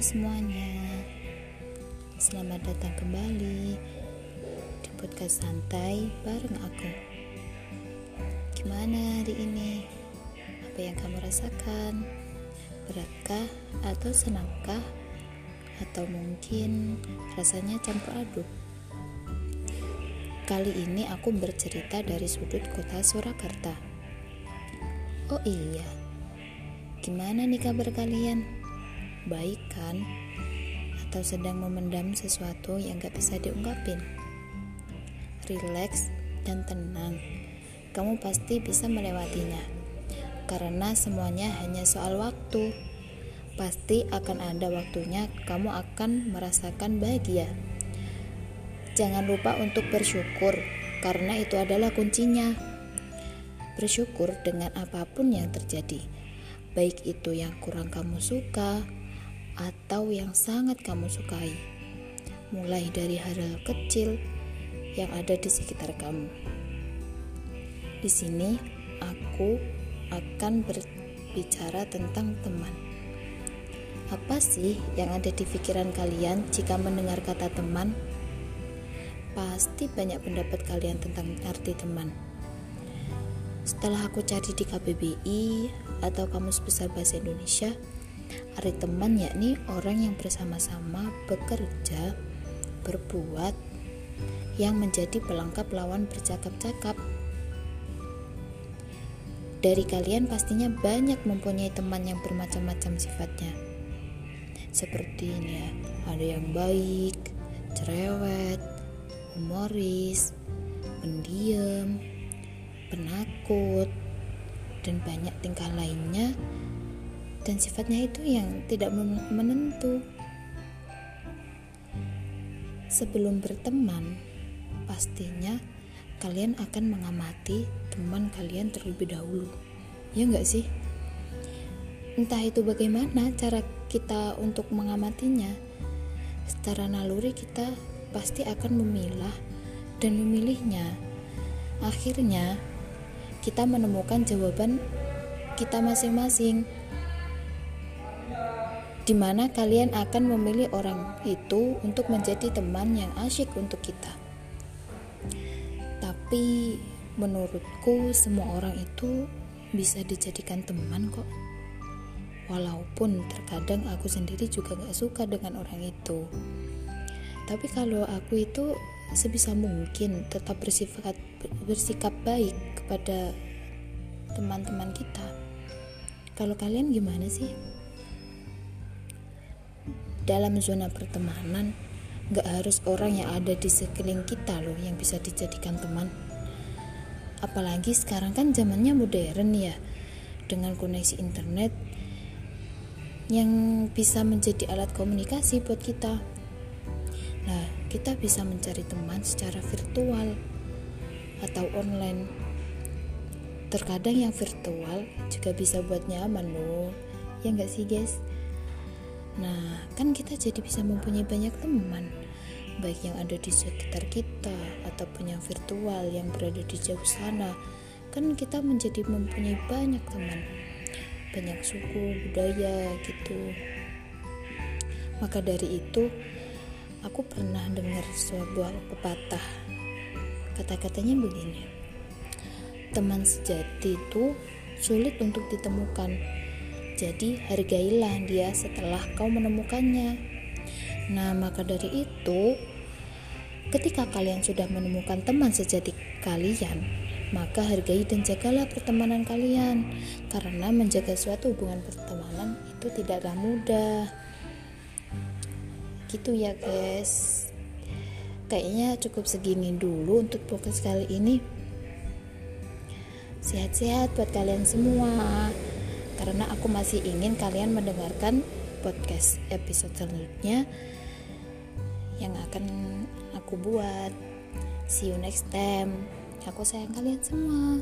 semuanya, selamat datang kembali di podcast santai bareng aku. Gimana hari ini? Apa yang kamu rasakan? Beratkah atau senangkah? Atau mungkin rasanya campur aduk? Kali ini aku bercerita dari sudut kota Surakarta. Oh iya, gimana nih kabar kalian? Baik kan? Atau sedang memendam sesuatu yang gak bisa diungkapin? Relax dan tenang, kamu pasti bisa melewatinya. Karena semuanya hanya soal waktu. Pasti akan ada waktunya kamu akan merasakan bahagia. Jangan lupa untuk bersyukur, karena itu adalah kuncinya. Bersyukur dengan apa pun yang terjadi, baik itu yang kurang kamu suka, atau yang sangat kamu sukai, mulai dari hal-hal kecil yang ada di sekitar kamu. Di sini, aku akan berbicara tentang teman. Apa sih yang ada di pikiran kalian jika mendengar kata teman? Pasti banyak pendapat kalian tentang arti teman. Setelah aku cari di KBBI atau Kamus Besar Bahasa Indonesia, Arti teman yakni orang yang bersama-sama bekerja, berbuat, yang menjadi pelengkap lawan bercakap-cakap. Dari kalian pastinya banyak mempunyai teman yang bermacam-macam sifatnya. Seperti ini ya, ada yang baik, cerewet, humoris, pendiam, penakut, dan banyak tingkah lainnya dan sifatnya itu yang tidak menentu. Sebelum berteman, pastinya kalian akan mengamati teman kalian terlebih dahulu. Ya enggak sih? Entah itu bagaimana cara kita untuk mengamatinya. Secara naluri kita pasti akan memilah dan memilihnya. Akhirnya, kita menemukan jawaban kita masing-masing di mana kalian akan memilih orang itu untuk menjadi teman yang asyik untuk kita. Tapi menurutku semua orang itu bisa dijadikan teman kok. Walaupun terkadang aku sendiri juga gak suka dengan orang itu. Tapi kalau aku itu sebisa mungkin tetap bersifat bersikap baik kepada teman-teman kita. Kalau kalian gimana sih? Dalam zona pertemanan gak harus orang yang ada di sekeliling kita loh yang bisa dijadikan teman. Apalagi sekarang kan zamannya modern ya dengan koneksi internet yang bisa menjadi alat komunikasi buat kita. Nah kita bisa mencari teman secara virtual atau online. Terkadang yang virtual juga bisa buat nyaman loh ya nggak sih guys Nah, kan kita jadi bisa mempunyai banyak teman, baik yang ada di sekitar kita ataupun yang virtual yang berada di jauh sana. Kan kita menjadi mempunyai banyak teman, banyak suku, budaya gitu. Maka dari itu, aku pernah dengar sebuah pepatah. Kata-katanya begini. Teman sejati itu sulit untuk ditemukan jadi hargailah dia setelah kau menemukannya. Nah, maka dari itu, ketika kalian sudah menemukan teman sejati kalian, maka hargai dan jagalah pertemanan kalian. Karena menjaga suatu hubungan pertemanan itu tidaklah mudah. Gitu ya, guys. Kayaknya cukup segini dulu untuk podcast kali ini. Sehat-sehat buat kalian semua karena aku masih ingin kalian mendengarkan podcast episode selanjutnya yang akan aku buat. See you next time. Aku sayang kalian semua.